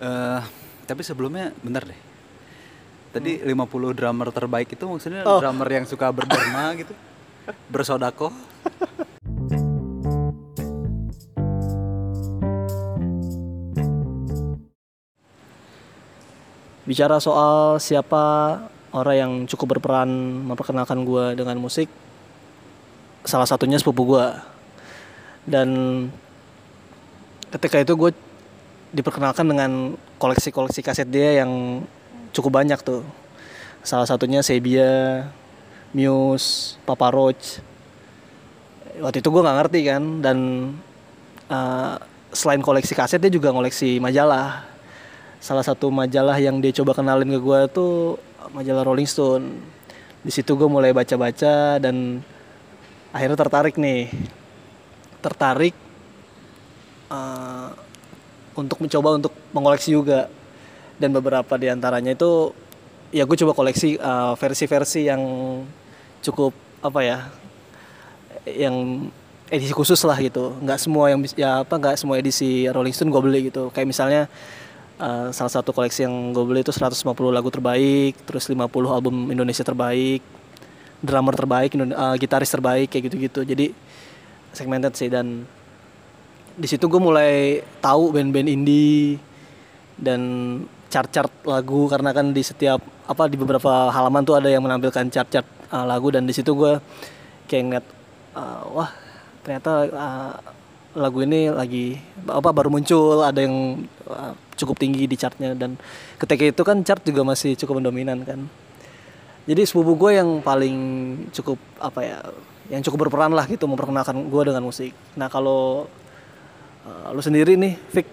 Eh, tapi sebelumnya bentar deh. Tadi 50 drummer terbaik itu maksudnya Oh. drummer yang suka berderma gitu. Bersodako. Bicara soal siapa orang yang cukup berperan memperkenalkan gue dengan musik, salah satunya sepupu gue. Dan ketika itu gue diperkenalkan dengan koleksi-koleksi kaset dia yang cukup banyak tuh. Salah satunya Sebia, Muse, Papa Roach. Waktu itu gue nggak ngerti kan dan uh, selain koleksi kaset dia juga koleksi majalah salah satu majalah yang dia coba kenalin ke gue tuh majalah Rolling Stone. Di situ gue mulai baca-baca dan akhirnya tertarik nih, tertarik uh, untuk mencoba untuk mengoleksi juga. Dan beberapa di antaranya itu ya gue coba koleksi uh, versi-versi yang cukup apa ya, yang edisi khusus lah gitu. Nggak semua yang ya apa nggak semua edisi Rolling Stone gue beli gitu. Kayak misalnya Uh, salah satu koleksi yang gue beli itu 150 lagu terbaik, terus 50 album Indonesia terbaik, drummer terbaik, uh, gitaris terbaik kayak gitu-gitu. Jadi segmented sih dan di situ gue mulai tahu band-band indie dan chart-chart lagu karena kan di setiap apa di beberapa halaman tuh ada yang menampilkan chart-chart uh, lagu dan di situ gue kayak ngeliat uh, wah ternyata uh, lagu ini lagi apa baru muncul ada yang uh, cukup tinggi di chartnya. Dan ketika itu kan chart juga masih cukup mendominan kan. Jadi sepupu gue yang paling cukup apa ya yang cukup berperan lah gitu memperkenalkan gue dengan musik. Nah kalau uh, lu sendiri nih Vic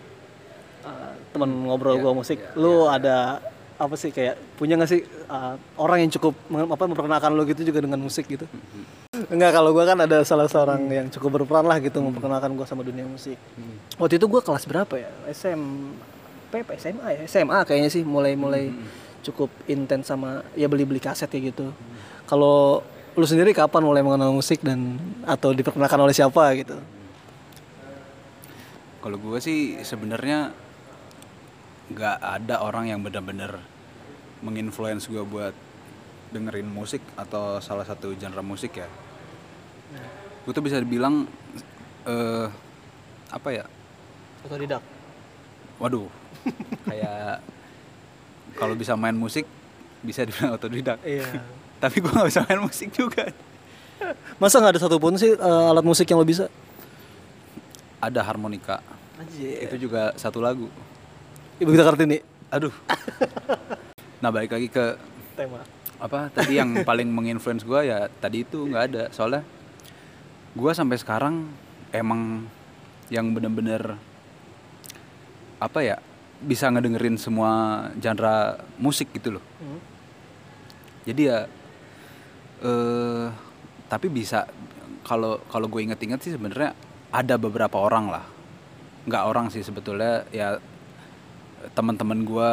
uh, teman ngobrol gue musik lu ada apa sih kayak punya gak sih uh, orang yang cukup apa memperkenalkan lu gitu juga dengan musik gitu Enggak kalau gue kan ada salah seorang yang cukup berperan lah gitu memperkenalkan gue sama dunia musik. Waktu itu gue kelas berapa ya? SMP, apa SMA ya? SMA kayaknya sih mulai mulai cukup intens sama ya beli beli kaset kayak gitu. Kalau lu sendiri kapan mulai mengenal musik dan atau diperkenalkan oleh siapa gitu? Kalau gue sih sebenarnya nggak ada orang yang benar-benar menginfluence gue buat dengerin musik atau salah satu genre musik ya. Gue tuh bisa dibilang eh apa ya? Otodidak. Waduh, kayak kalau bisa main musik bisa dibilang otodidak. Iya. Tapi gue nggak bisa main musik juga. Masa nggak ada satupun sih uh, alat musik yang lo bisa? Ada harmonika. Anjir. Itu juga satu lagu. Ibu kita Kartini. Aduh. Nah balik lagi ke Tema. apa tadi yang paling menginfluence gue ya tadi itu nggak ada soalnya gue sampai sekarang emang yang bener-bener apa ya bisa ngedengerin semua genre musik gitu loh Hmm. jadi ya eh tapi bisa kalau kalau gue inget-inget sih sebenarnya ada beberapa orang lah. Nggak orang sih sebetulnya ya teman-teman gue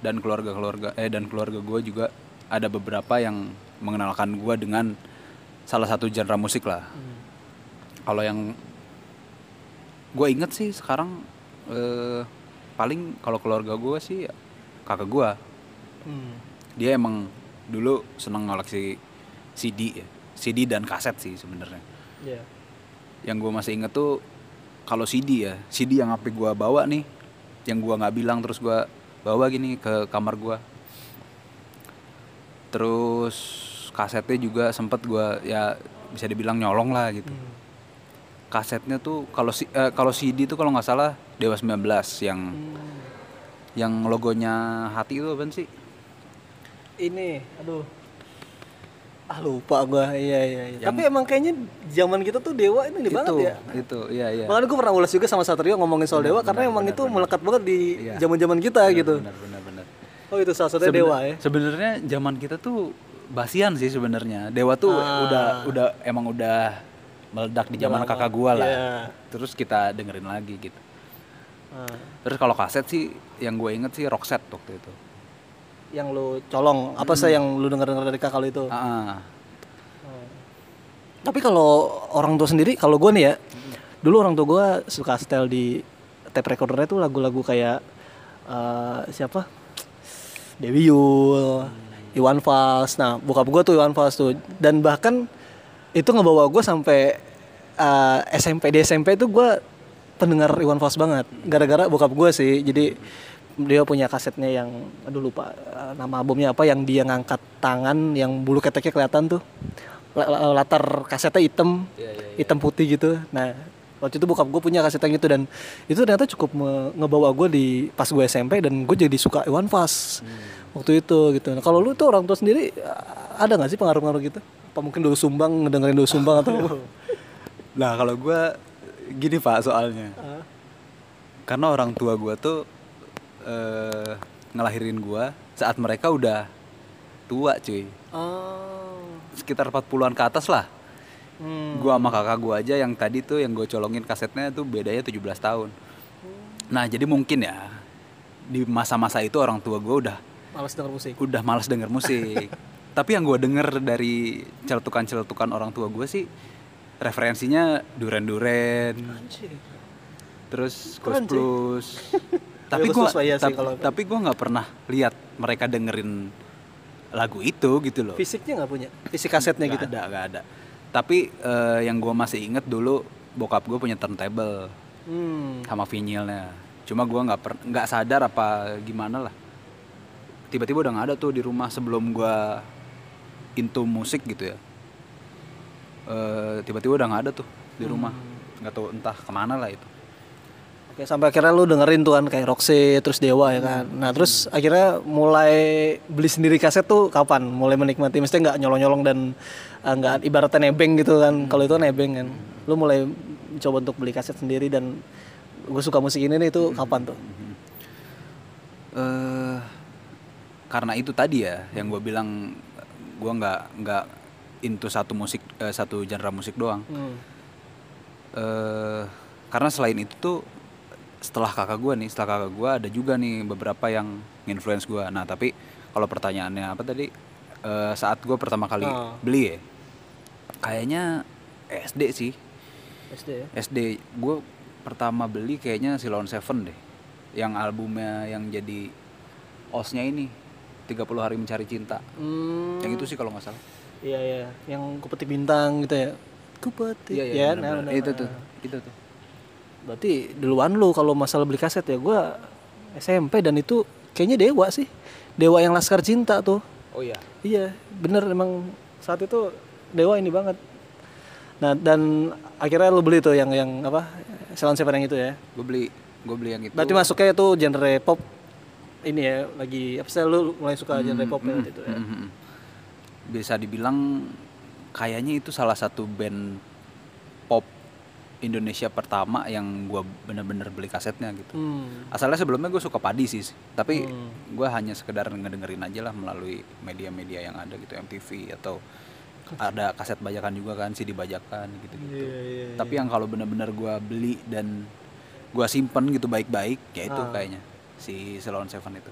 dan keluarga-keluarga eh dan keluarga gue juga ada beberapa yang mengenalkan gue dengan salah satu genre musik lah. Kalau yang gue inget sih sekarang eh, paling kalau keluarga gue sih kakak gue Hmm. dia emang dulu seneng ngoleksi CD ya. CD dan kaset sih sebenarnya. Iya. Yang gue masih inget tuh kalau CD ya. CD yang apa gue bawa nih yang gue nggak bilang terus gue bawa gini ke kamar gue terus kasetnya juga sempet gue ya bisa dibilang nyolong lah gitu. Hmm. kasetnya tuh kalau si- eh, kalau CD tuh kalau nggak salah Dewa 19 yang Hmm. yang logonya hati itu apa sih? Ini aduh ah lupa gua iya iya, iya. Yang- tapi emang kayaknya zaman kita tuh dewa ini itu banget ya itu iya iya makanya gue pernah ulas juga sama Satrio ngomongin soal dewa karena emang itu melekat banget di Iya. zaman zaman kita gitu benar benar benar oh itu salah satunya Seben- dewa ya Sebenarnya zaman kita tuh basian sih sebenarnya. Dewa tuh Ah. udah udah emang udah meledak di zaman kakak gua lah. Iya. Terus kita dengerin lagi gitu. Ah. Terus kalau kaset sih yang gue inget sih Roxette waktu itu. Yang lu colong apa sih yang lu denger denger dari kakak lu itu? Ah, ah. Tapi kalau orang tua sendiri, kalau gue nih ya, dulu orang tua gue suka setel di tape recordernya tuh lagu-lagu kayak eh, siapa? Dewi Yul Iwan Fals. Nah bokap gue tuh Iwan Fals tuh. Dan bahkan itu ngebawa gue sampai eh, SMP di SMP itu gue pendengar Iwan Fals banget. Gara-gara bokap gue sih. Jadi dia punya kasetnya yang aduh lupa eh, nama albumnya apa yang dia ngangkat tangan yang bulu keteknya kelihatan tuh. La- la- latar kasetnya hitam hitam putih gitu. Nah waktu itu bokap gue punya kaset yang itu dan itu ternyata cukup ngebawa gue di pas gue SMP dan gue jadi suka Iwan Fals waktu itu gitu. Nah kalau lu tuh orang tua sendiri a- ada nggak sih pengaruh-pengaruh gitu? Apa mungkin dulu sumbang ngedengerin dulu sumbang atau Nah kalau gue gini pak soalnya, Ah. karena orang tua gue tuh eh, ngelahirin gue saat mereka udah tua cuy, oh sekitar 40-an ke atas lah. hmm. Gua sama kakak gua aja yang tadi tuh yang gue colongin kasetnya tuh bedanya 17 tahun. Nah jadi mungkin ya di masa-masa itu orang tua gue udah males denger musik udah malas denger musik. Tapi yang gue denger dari celetukan-celetukan orang tua gue sih referensinya duren-duren, terus Keren, Ghost Plus. tapi gue ya kalau- tapi gue nggak pernah lihat mereka dengerin lagu itu gitu loh. fisiknya nggak punya fisik kasetnya Nggak gitu ada nggak ada. Tapi eh, yang gue masih inget dulu bokap gue punya turntable hmm. sama vinilnya. Cuma gue nggak per- nggak sadar apa gimana lah. Tiba-tiba udah nggak ada tuh di rumah sebelum gue into musik gitu ya. Eh, tiba-tiba udah nggak ada tuh di rumah. Nggak tahu entah ke mana lah itu. Oke, sampai akhirnya lu dengerin tuh kan kayak Roxy terus Dewa ya kan. Nah, terus akhirnya mulai beli sendiri kaset tuh kapan? Mulai menikmati mesti nggak nyolong-nyolong dan eh, nggak ibaratnya nebeng gitu kan. Kalau itu nebeng kan. Lu mulai coba untuk beli kaset sendiri dan gue suka musik ini nih itu kapan tuh? eh karena itu tadi ya yang gue bilang gue nggak nggak into satu musik eh, satu genre musik doang. Hmm. eh karena selain itu tuh setelah kakak gue nih setelah kakak gue ada juga nih beberapa yang influence gue nah tapi kalau pertanyaannya apa tadi Eh, saat gue pertama kali Oh. beli ya kayaknya SD sih SD ya. SD gue pertama beli kayaknya Silon Seven deh yang albumnya yang jadi osnya ini 30 hari mencari cinta Hmm. yang itu sih kalau nggak salah Iya iya, yang kupeti bintang gitu ya. Kupeti. iya iya ya, benar, nah, benar. benar, itu tuh itu tuh Berarti duluan lu kalau masalah beli kaset ya gua SMP dan itu kayaknya Dewa sih. Dewa yang Laskar Cinta tuh. oh iya Iya, bener emang saat itu Dewa ini banget. Nah, dan akhirnya lu beli tuh yang yang apa? Salon Seven yang itu ya. gue beli gue beli yang itu Berarti masuknya itu genre pop ini ya lagi apa sih lu mulai suka genre pop ya waktu itu ya. Mhm. Bisa dibilang kayaknya itu salah satu band Indonesia pertama yang gua bener-bener beli kasetnya gitu. Hmm. Asalnya sebelumnya gue suka padi sih, tapi Hmm. gua hanya sekedar ngedengerin aja lah melalui media-media yang ada gitu, MTV atau ada kaset bajakan juga kan, CD bajakan gitu-gitu. Iya, iya, Tapi yang kalau bener-bener gua beli dan gua simpen gitu baik-baik, ya itu Ah. kayaknya si Salon Seven itu.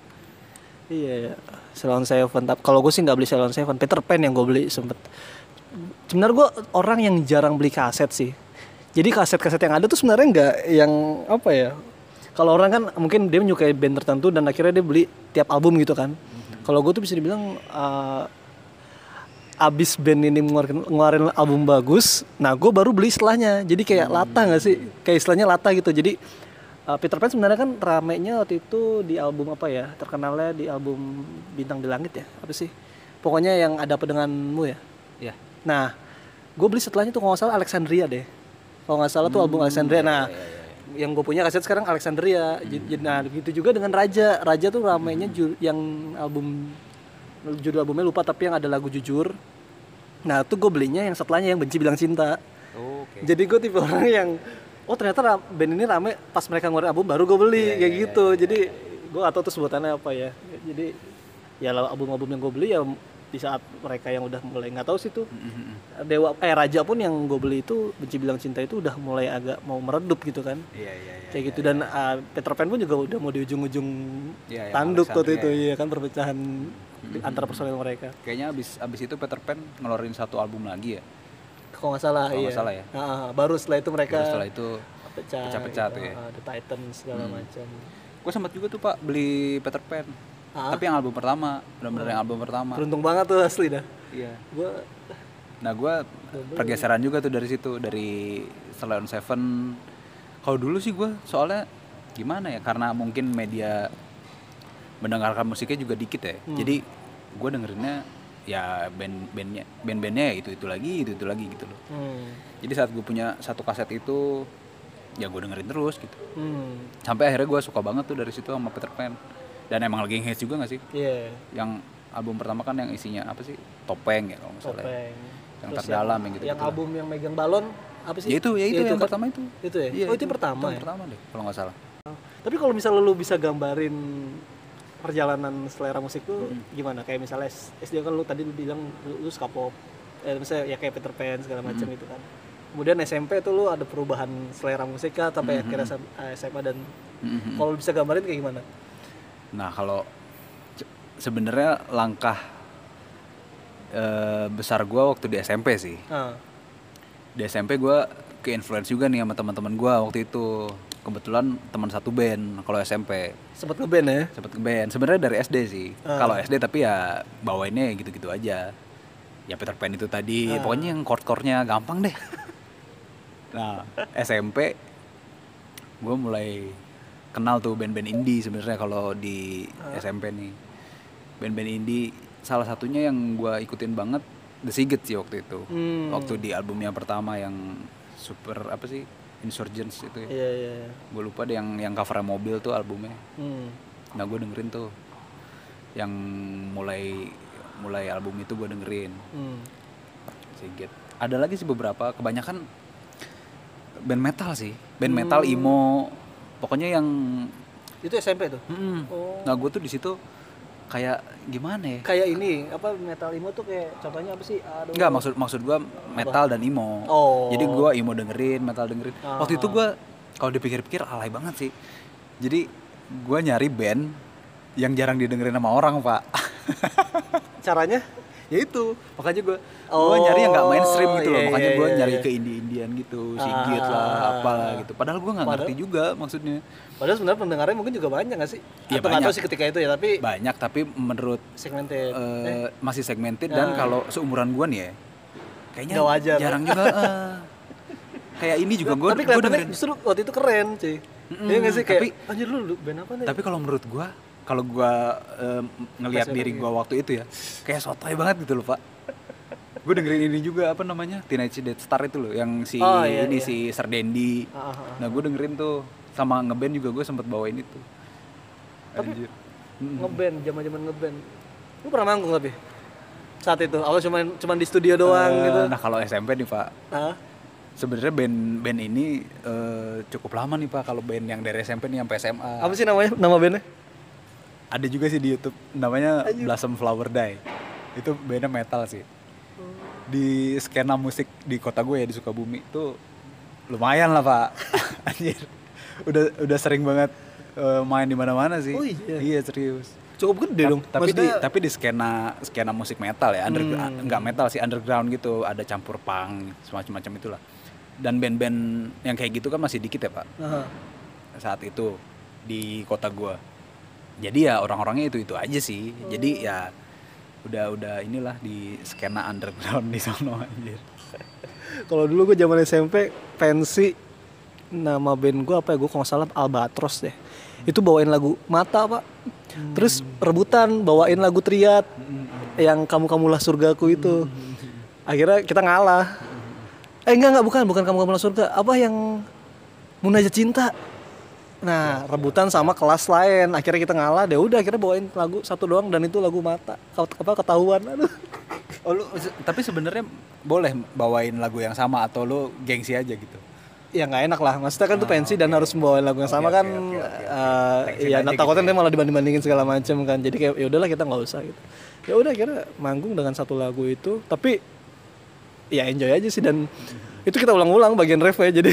Iya, iya. Salon Seven. Tapi kalau gue sih nggak beli Salon Seven. Peter Pan yang gue beli sempet. Sebenarnya gue orang yang jarang beli kaset sih. Jadi kaset-kaset yang ada tuh sebenarnya nggak yang apa ya? Kalau orang kan mungkin dia menyukai band tertentu dan akhirnya dia beli tiap album gitu kan. Kalau gue tuh bisa dibilang uh, abis band ini ngeluarin, ngeluarin album bagus, nah gue baru beli setelahnya. Jadi kayak lata nggak sih? Kayak istilahnya lata gitu. Jadi uh, Peter Pan sebenarnya kan ramenya waktu itu di album apa ya? Terkenalnya di album Bintang di Langit ya? Apa sih? Pokoknya yang ada apa denganmu ya. Ya. Nah, gue beli setelahnya tuh kalau nggak salah Alexandria deh. Kalau nggak salah tuh album Alexandria. Nah, yang gue punya kaset sekarang Alexandria. Jadi, Nah, begitu juga dengan Raja. Raja tuh ramenya ju- yang album judul albumnya lupa tapi yang ada lagu jujur. Nah, tuh gue belinya yang setelahnya yang benci bilang cinta. Jadi gue tipe orang yang oh ternyata band ini rame pas mereka ngeluarin album baru gue beli kayak gitu. Jadi gue gak tahu tuh sebutannya apa ya. Jadi ya album-album yang gue beli ya di saat mereka yang udah mulai nggak tahu sih tuh Dewa eh Raja pun yang gue beli itu benci bilang cinta itu udah mulai agak mau meredup gitu kan. Iya iya iya. Kayak gitu dan uh, Peter Pan pun juga udah mau di ujung-ujung Iya, tanduk waktu itu ya kan perpecahan antara personel mereka. Kayaknya abis abis itu Peter Pan ngeluarin satu album lagi ya. Kalau nggak salah Kalau iya. salah ya. Ah, baru setelah itu mereka Terus setelah itu pecah pecah-pecah gitu. tuh ya. Ah, The Titan segala Hmm. macam gue sempat juga tuh pak beli Peter Pan Ah. tapi yang album pertama benar-benar yang album pertama. Beruntung banget tuh asli dah. iya. Gua nah gue pergeseran juga tuh dari situ dari Slay on Seven. Kalau dulu sih gue soalnya gimana ya karena mungkin media mendengarkan musiknya juga dikit ya. Jadi gue dengerinnya ya band-bandnya band-bandnya ya itu itu lagi itu itu lagi gitu loh. Hmm. jadi saat gue punya satu kaset itu ya gue dengerin terus gitu. Hmm. sampai akhirnya gue suka banget tuh dari situ sama Peter Pan dan emang lagi hits juga gak sih Iya. yang album pertama kan yang isinya apa sih topeng ya kalau nggak salah ya. Topeng. yang Terus terdalam yang gitu Yang album yang megang balon apa sih? ya itu ya itu yang kan? pertama itu Itu ya? Iya, oh, itu, yang pertama itu ya? yang pertama deh kalau nggak salah Tapi kalau misalnya lu bisa gambarin perjalanan selera musik tuh gimana? Kayak misalnya SD kan lu tadi lu bilang lu, lu suka pop. Eh, misalnya ya kayak Peter Pan segala macam itu kan. Kemudian SMP tuh lu ada perubahan selera musik kah sampai akhirnya SM- eh, SMA dan Mhm. kalau bisa gambarin kayak gimana? Nah kalau sebenarnya langkah eh, besar gue waktu di SMP sih. Ah, di SMP gue ke influence juga nih sama teman-teman gue waktu itu. Kebetulan teman satu band kalau SMP sempet ngeband ya? sempet ke band sebenarnya dari SD sih. Ah. kalau SD tapi ya bawainnya gitu-gitu aja. Ya Peter Pan itu tadi. Ah. pokoknya yang chord-chordnya gampang deh. Nah SMP gue mulai kenal tuh band-band indie sebenarnya kalau di SMP nih band-band indie salah satunya yang gue ikutin banget The Sigit sih waktu itu Hmm. waktu di album yang pertama yang super apa sih Insurgents itu ya Iya iya. iya. gue lupa deh yang yang cover mobil tuh albumnya Hmm. nah gue dengerin tuh yang mulai mulai album itu gue dengerin Hmm. Sigit ada lagi sih beberapa kebanyakan band metal sih band metal emo pokoknya yang Itu SMP tuh. Mm-mm. Oh. nah gue tuh di situ kayak gimana ya Kayak ini apa metal emo tuh kayak contohnya apa sih? Aduh. Enggak maksud maksud gue metal dan emo Oh. jadi gue emo dengerin metal dengerin Ah. waktu itu gue kalau dipikir-pikir alay banget sih jadi gue nyari band yang jarang didengerin sama orang pak Caranya? Ya itu makanya gue Oh, gue nyari yang nggak mainstream gitu loh iya, makanya iya, gue iya, nyari iya. ke indie indian gitu sigit Ah. lah apalah gitu padahal gue nggak ngerti juga maksudnya Padahal sebenarnya pendengarnya mungkin juga banyak gak sih? Iya, Atau nggak tahu sih ketika itu ya, tapi banyak tapi menurut segmented. eh, masih segmented dan Nah. kalau seumuran gue nih ya kayaknya Nggak wajar. jarang juga eh. kayak ini juga gue tapi gue dengerin justru waktu itu keren cuy. Mm-mm, Iya gak sih kayak tapi- anjir lu, lu band apa nih? tapi kalau menurut gue kalau gue eh, ngelihat diri lagi. gue waktu itu ya kayak sotoy banget gitu loh pak gue dengerin ini juga apa namanya Teenage Death Star itu loh yang si Oh, iya, ini iya. si Serdendi Ah, ah, ah. nah gue dengerin tuh sama ngeband juga gue sempet bawain itu Tapi- Anjir. ngeband, zaman-zaman ngeband. Lu pernah manggung tapi? Saat itu, awal cuma cuman di studio doang Eh, gitu. nah kalau SMP nih pak Hah? sebenarnya band band ini eh, cukup lama nih pak kalau band yang dari SMP nih sampai SMA Apa sih namanya? Nama bandnya? Ada juga sih di YouTube namanya Blossom Flower Die. Itu bandnya metal sih. Di skena musik di kota gue ya di Sukabumi itu lumayan lah pak. Anjir. Udah udah sering banget eh, main di mana-mana sih. Oh, iya? iya serius. Cukup gede dong. tapi di Maksudnya- tapi di skena skena musik metal ya underground Hmm. nggak metal sih underground gitu. Ada campur punk semacam-macam itulah. Dan band-band yang kayak gitu kan masih dikit ya pak. Aha. saat itu di kota gua jadi ya orang-orangnya itu itu aja sih jadi ya udah udah inilah di skena underground di sono anjir Kalau dulu gue zaman SMP pensi nama band gue apa ya gue kalau nggak salah Albatros deh. Itu bawain lagu Mata pak. Terus rebutan bawain lagu Triat yang kamu kamulah surgaku itu. Akhirnya kita ngalah. Eh enggak enggak bukan bukan kamu kamulah surga. Apa yang Munajat Cinta. Nah rebutan sama kelas lain. Akhirnya kita ngalah. Deh udah akhirnya bawain lagu satu doang dan itu lagu Mata. Apa ketahuan. Aduh. oh lu tapi sebenarnya boleh bawain lagu yang sama atau lu gengsi aja gitu ya nggak enak lah maksudnya kan tuh pensi dan harus membawa lagu yang sama Oke, kan oke, oke, oke. eh, Teksin ya aja takutnya gitu malah dibanding bandingin segala macam kan jadi kayak ya udahlah kita nggak usah gitu ya udah kira manggung dengan satu lagu itu tapi ya enjoy aja sih dan itu kita ulang-ulang bagian ref ya jadi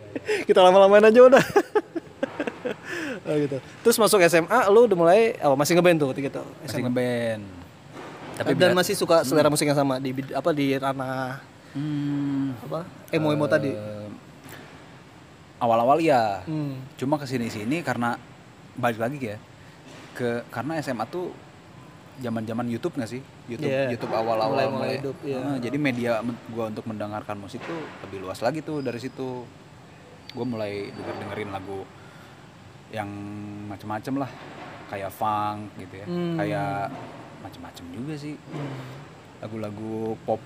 kita lama-lamain aja udah Oh, gitu. Terus masuk SMA, lu udah mulai oh, masih ngeband tuh ketika itu masih SMA. ngeband tapi dan berat- masih suka selera musik yang sama di apa di ranah Hmm, apa emo-emo tadi. eh, awal-awal ya Hmm. cuma ke sini sini karena balik lagi ya ke karena SMA tuh zaman-zaman YouTube nggak sih? YouTube Iya. YouTube awal-awal Mulai- mulai, hidup, iya. Ah, jadi media gua untuk mendengarkan musik tuh lebih luas lagi tuh dari situ. Gua mulai denger dengerin lagu yang macem-macem lah, kayak funk gitu ya, Hmm. kayak macem-macem juga sih. Lagu-lagu pop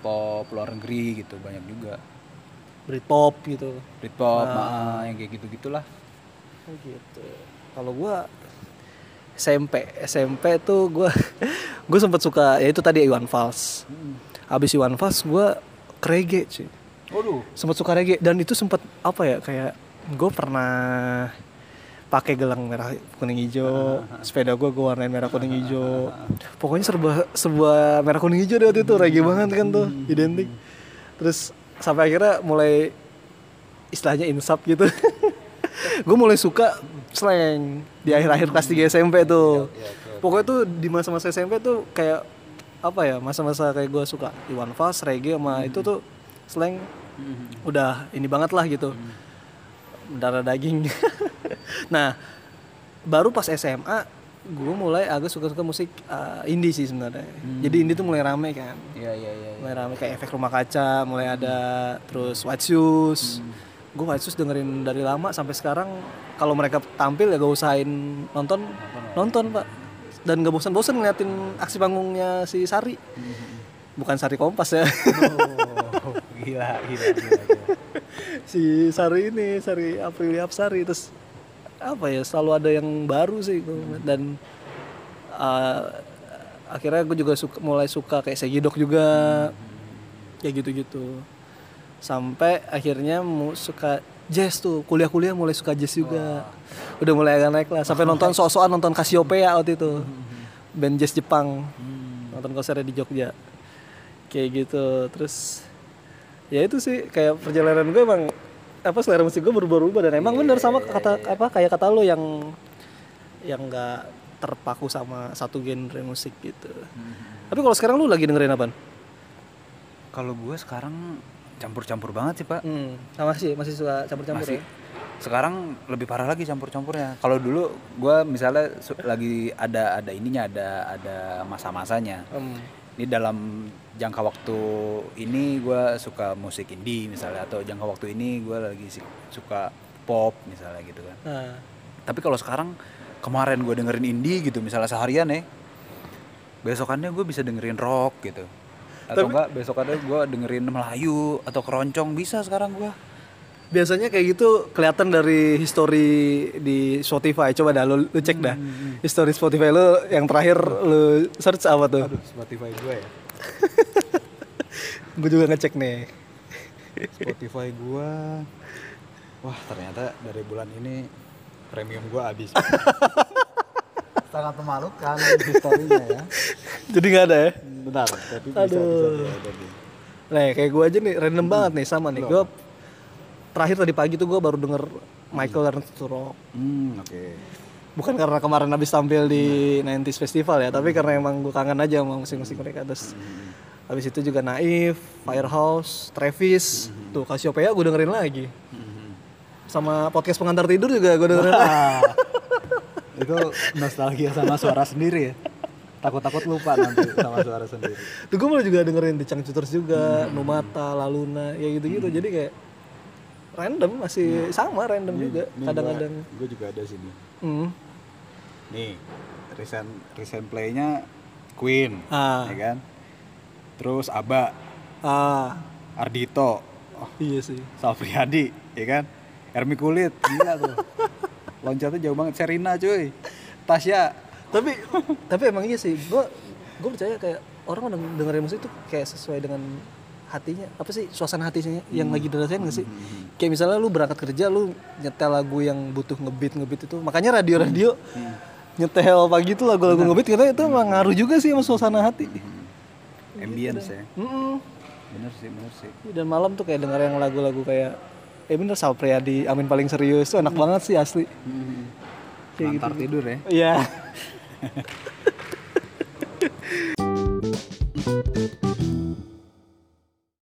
pop luar negeri gitu banyak juga. Britpop gitu Britpop, Ah. ah, yang kayak gitu gitulah. Oh gitu. Kalau gua SMP, SMP tuh gua gue sempet suka ya itu tadi Iwan Fals. Habis Iwan Fals gua ke reggae cuy. Waduh. Sempet suka reggae dan itu sempet apa ya kayak gue pernah pakai gelang merah kuning hijau sepeda gue gue warnain merah kuning hijau. Pokoknya serba sebuah merah kuning hijau deh waktu itu reggae banget kan tuh identik. Terus sampai akhirnya mulai istilahnya insap gitu. Gue mulai suka slang di akhir-akhir kelas 3 SMP tuh. Pokoknya tuh di masa-masa SMP tuh kayak apa ya masa-masa kayak gue suka Iwan Fals reggae sama itu tuh slang udah ini banget lah gitu. Darah daging nah baru pas SMA gue mulai agak suka-suka musik uh, indie sih sebenarnya. Jadi indie tuh mulai rame kan. Iya iya iya. mulai rame kayak efek rumah kaca mulai ada terus White Shoes. Gue White Shoes dengerin dari lama sampai sekarang kalau mereka tampil ya gak usahain nonton nonton pak. Dan gak bosan-bosan ngeliatin aksi panggungnya si Sari. Bukan Sari Kompas ya. Oh, gila, gila, gila, gila. si Sari ini Sari Aprilia Apsari terus apa ya selalu ada yang baru sih gua. dan uh, akhirnya gue juga suka, mulai suka kayak Segidok juga. Kayak gitu-gitu. Sampai akhirnya mu suka jazz tuh. Kuliah-kuliah mulai suka jazz juga. Udah mulai agak naik lah. Sampai nonton sok-sokan nonton Cassiopeia waktu itu. Band jazz Jepang. Nonton konsernya di Jogja. Kayak gitu. Terus ya itu sih. Kayak perjalanan gue emang apa selera musik gue berubah-ubah dan emang bener sama kata apa kayak kata lo yang yang nggak terpaku sama satu genre musik gitu tapi kalau sekarang lu lagi dengerin apa Kalau gue sekarang campur-campur banget sih pak. hmm, sama sih masih suka campur-campur Masih. ya Sekarang lebih parah lagi campur-campurnya. Kalau dulu gue misalnya lagi ada ada ininya ada ada masa-masanya. Hmm. Ini dalam jangka waktu ini gue suka musik indie misalnya atau jangka waktu ini gue lagi suka pop misalnya gitu kan. nah Tapi kalau sekarang kemarin gue dengerin indie gitu misalnya seharian ya, besokannya gue bisa dengerin rock gitu. Atau Tapi- enggak besokannya gue dengerin Melayu atau keroncong bisa sekarang gue. biasanya kayak gitu kelihatan dari history di Spotify coba dah lu, lu cek dah history Spotify lu yang terakhir lu search apa tuh Spotify gue ya. gue juga ngecek nih. Spotify gue, wah ternyata dari bulan ini premium gue habis. Sangat memalukan historinya ya. jadi nggak ada ya? Benar, tapi bisa Aduh. bisa bisa tapi. Nah kayak gue aja nih random banget nih sama nih. Gue terakhir tadi pagi tuh gue baru denger Michael Learns to Rock Hmm, oke. bukan karena kemarin habis tampil di 90s Festival ya tapi karena emang gue kangen aja sama musik-musik mereka terus habis itu juga Naif, Firehouse, Travis tuh Cassiopeia gue dengerin lagi sama podcast pengantar tidur juga gue dengerin lagi itu nostalgia sama suara sendiri ya. Takut-takut lupa nanti sama suara sendiri. tuh gue malah juga dengerin The Changcuters juga Numata, Laluna ya gitu-gitu jadi kayak random masih sama random juga kadang-kadang gue juga ada sini. hmm. Nih, recent recent play-nya Queen, ah ya kan? Terus Aba, ah. Ardito, oh, iya sih. Salpriadi, ya kan? Ermi Kulit, gila tuh. Loncatnya jauh banget. Serina cuy, Tasya. tapi tapi emang iya sih. Gue gue percaya kayak orang deng- dengerin musik tuh kayak sesuai dengan hatinya. Apa sih? Suasana hatinya yang lagi dirasain gak sih? Kayak misalnya lu berangkat kerja lu nyetel lagu yang butuh ngebeat ngebeat itu. Makanya radio radio nyetel pagi tuh lagu-lagu ngebeat katanya itu emang ngaruh juga sih sama suasana hati Ambience ya. Mm-mm. Bener sih, bener sih. dan malam tuh kayak denger yang lagu-lagu kayak eh bener Sal Priadi Amin paling serius tuh enak banget sih asli kayak gitu Antar tidur ya. Iya.